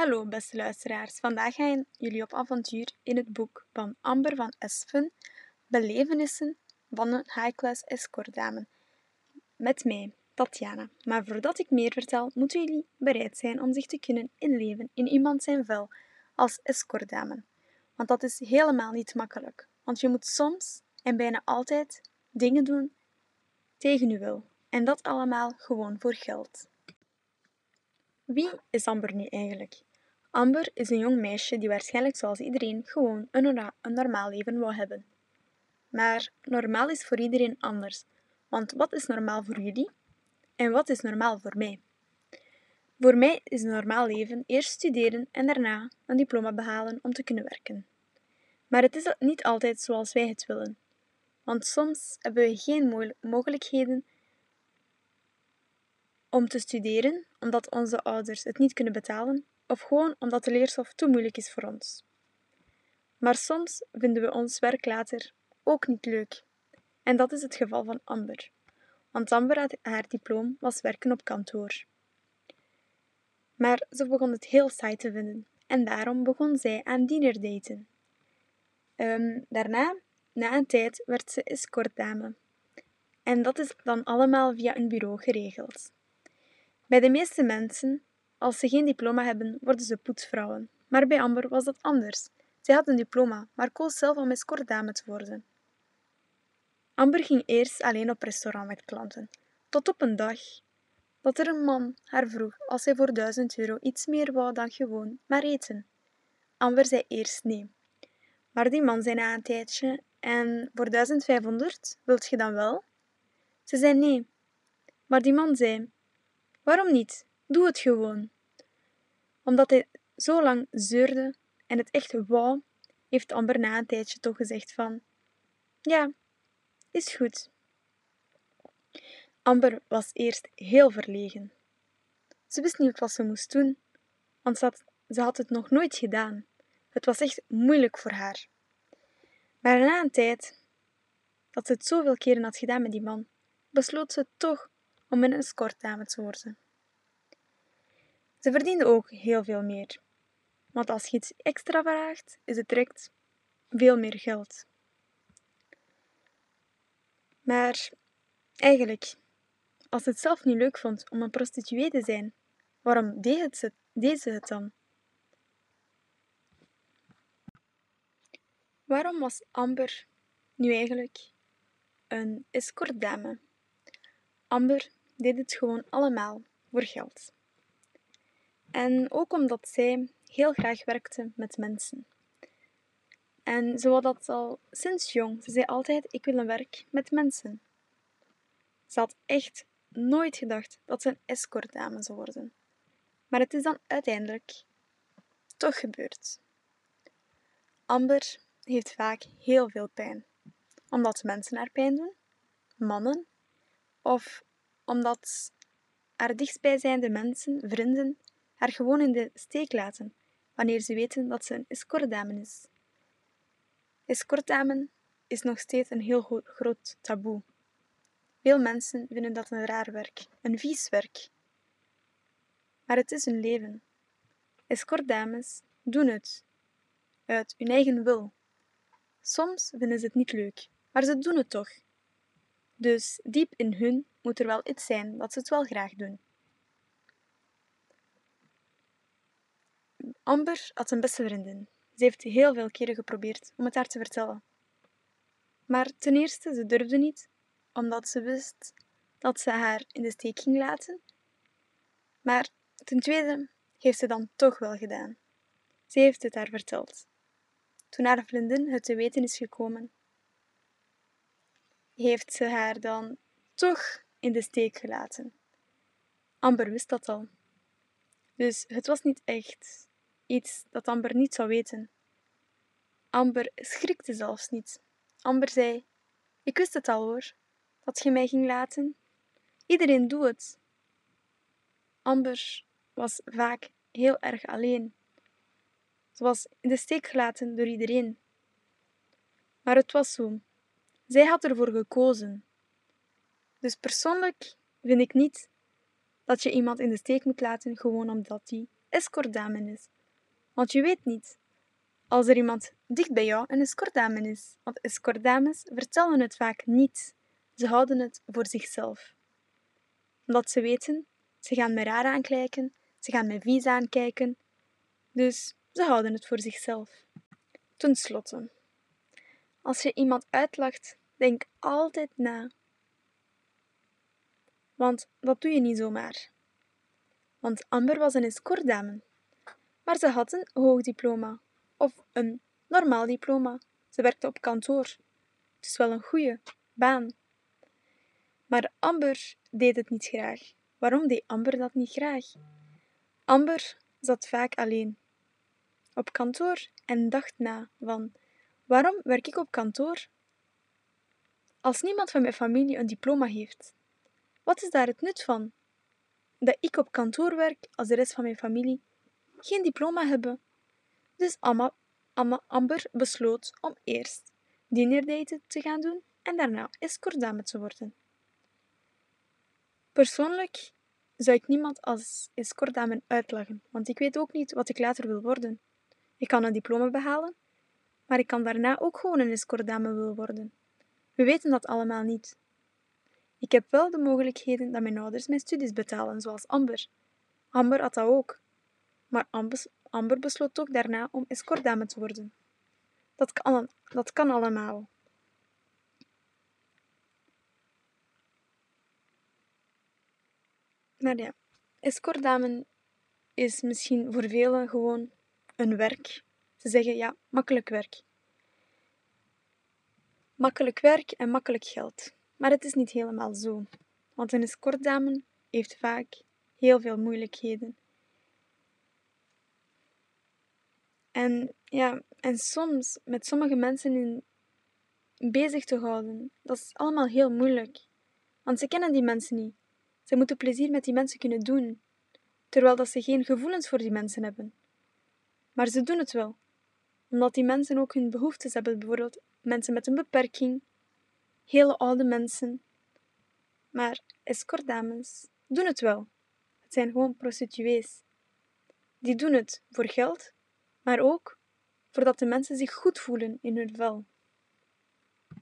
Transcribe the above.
Hallo beste luisteraars, vandaag gaan jullie op avontuur in het boek van Amber van Espen, Belevenissen van een high-class escortdame. Met mij, Tatjana. Maar voordat ik meer vertel, moeten jullie bereid zijn om zich te kunnen inleven in iemand zijn vel als escortdame. Want dat is helemaal niet makkelijk, want je moet soms en bijna altijd dingen doen tegen je wil. En dat allemaal gewoon voor geld. Wie is Amber nu eigenlijk? Amber is een jong meisje die waarschijnlijk zoals iedereen gewoon een, een normaal leven wil hebben. Maar normaal is voor iedereen anders, want wat is normaal voor jullie en wat is normaal voor mij? Voor mij is een normaal leven eerst studeren en daarna een diploma behalen om te kunnen werken. Maar het is niet altijd zoals wij het willen, want soms hebben we geen mogelijkheden om te studeren omdat onze ouders het niet kunnen betalen of gewoon omdat de leerstof te moeilijk is voor ons. Maar soms vinden we ons werk later ook niet leuk. En dat is het geval van Amber. Want Amber had haar diploma was werken op kantoor. Maar ze begon het heel saai te vinden en daarom begon zij aan daten. Um, daarna, na een tijd, werd ze escortdame. En dat is dan allemaal via een bureau geregeld. Bij de meeste mensen, als ze geen diploma hebben, worden ze poetsvrouwen. Maar bij Amber was dat anders. Zij had een diploma, maar koos zelf om escortdame te worden. Amber ging eerst alleen op restaurant met klanten, tot op een dag dat er een man haar vroeg als hij voor duizend euro iets meer wou dan gewoon maar eten. Amber zei eerst nee. Maar die man zei na een tijdje, en voor 1500 wilt je dan wel? Ze zei nee. Maar die man zei, Waarom niet? Doe het gewoon. Omdat hij zo lang zeurde en het echt wou, heeft Amber na een tijdje toch gezegd van... Ja, is goed. Amber was eerst heel verlegen. Ze wist niet wat ze moest doen, want ze had, ze had het nog nooit gedaan. Het was echt moeilijk voor haar. Maar na een tijd, dat ze het zoveel keren had gedaan met die man, besloot ze toch om een escortdame te worden. Ze verdiende ook heel veel meer. Want als je iets extra vraagt, is het direct veel meer geld. Maar eigenlijk, als ze het zelf niet leuk vond om een prostituee te zijn, waarom deed, ze, deed ze het dan? Waarom was Amber nu eigenlijk een escortdame? Amber deed het gewoon allemaal voor geld. En ook omdat zij heel graag werkte met mensen. En ze wou dat al sinds jong. Ze zei altijd: Ik wil een werk met mensen. Ze had echt nooit gedacht dat ze een escortdame zou worden. Maar het is dan uiteindelijk toch gebeurd. Amber heeft vaak heel veel pijn, omdat mensen haar pijn doen, mannen, of omdat haar dichtstbijzijnde mensen, vrienden, haar gewoon in de steek laten wanneer ze weten dat ze een escortdame is. Escortdame is nog steeds een heel groot taboe. Veel mensen vinden dat een raar werk, een vies werk. Maar het is een leven. Escortdames doen het uit hun eigen wil. Soms vinden ze het niet leuk, maar ze doen het toch. Dus diep in hun moet er wel iets zijn dat ze het wel graag doen. Amber had een beste vriendin. Ze heeft heel veel keren geprobeerd om het haar te vertellen. Maar ten eerste, ze durfde niet, omdat ze wist dat ze haar in de steek ging laten. Maar ten tweede heeft ze dan toch wel gedaan. Ze heeft het haar verteld. Toen haar vriendin het te weten is gekomen, heeft ze haar dan toch in de steek gelaten. Amber wist dat al. Dus het was niet echt Iets dat Amber niet zou weten. Amber schrikte zelfs niet. Amber zei: Ik wist het al hoor, dat je mij ging laten. Iedereen doet het. Amber was vaak heel erg alleen. Ze was in de steek gelaten door iedereen. Maar het was zo. Zij had ervoor gekozen. Dus persoonlijk vind ik niet dat je iemand in de steek moet laten gewoon omdat hij escortdame is. Want je weet niet als er iemand dicht bij jou een escortdame is. Want escortdames vertellen het vaak niet. Ze houden het voor zichzelf. Omdat ze weten, ze gaan me raar aankijken, ze gaan me vies aankijken. Dus ze houden het voor zichzelf. Ten slotte, als je iemand uitlacht, denk altijd na. Want dat doe je niet zomaar. Want Amber was een escortdame, maar ze had een hoog diploma of een normaal diploma. Ze werkte op kantoor. Het is wel een goede baan. Maar Amber deed het niet graag. Waarom deed Amber dat niet graag? Amber zat vaak alleen op kantoor en dacht na van waarom werk ik op kantoor als niemand van mijn familie een diploma heeft? Wat is daar het nut van? Dat ik op kantoor werk als de rest van mijn familie geen diploma hebben. Dus Amma, Amber besloot om eerst dinnerdaten te gaan doen en daarna escortdame te worden. Persoonlijk zou ik niemand als escortdame uitlachen, want ik weet ook niet wat ik later wil worden. Ik kan een diploma behalen, maar ik kan daarna ook gewoon een escortdame willen worden. We weten dat allemaal niet. Ik heb wel de mogelijkheden dat mijn ouders mijn studies betalen, zoals Amber. Amber had dat ook. Maar Amber besloot ook daarna om escortdame te worden. Dat kan, dat kan allemaal. Maar ja, escortdame is misschien voor velen gewoon een werk. Ze zeggen ja, makkelijk werk. Makkelijk werk en makkelijk geld. Maar het is niet helemaal zo. Want een escortdame heeft vaak heel veel moeilijkheden. En ja, en soms met sommige mensen in bezig te houden, dat is allemaal heel moeilijk. Want ze kennen die mensen niet. Ze moeten plezier met die mensen kunnen doen, terwijl dat ze geen gevoelens voor die mensen hebben. Maar ze doen het wel, omdat die mensen ook hun behoeftes hebben, bijvoorbeeld mensen met een beperking, hele oude mensen. Maar escortdames doen het wel. Het zijn gewoon prostituees. Die doen het voor geld, maar ook voordat de mensen zich goed voelen in hun vel.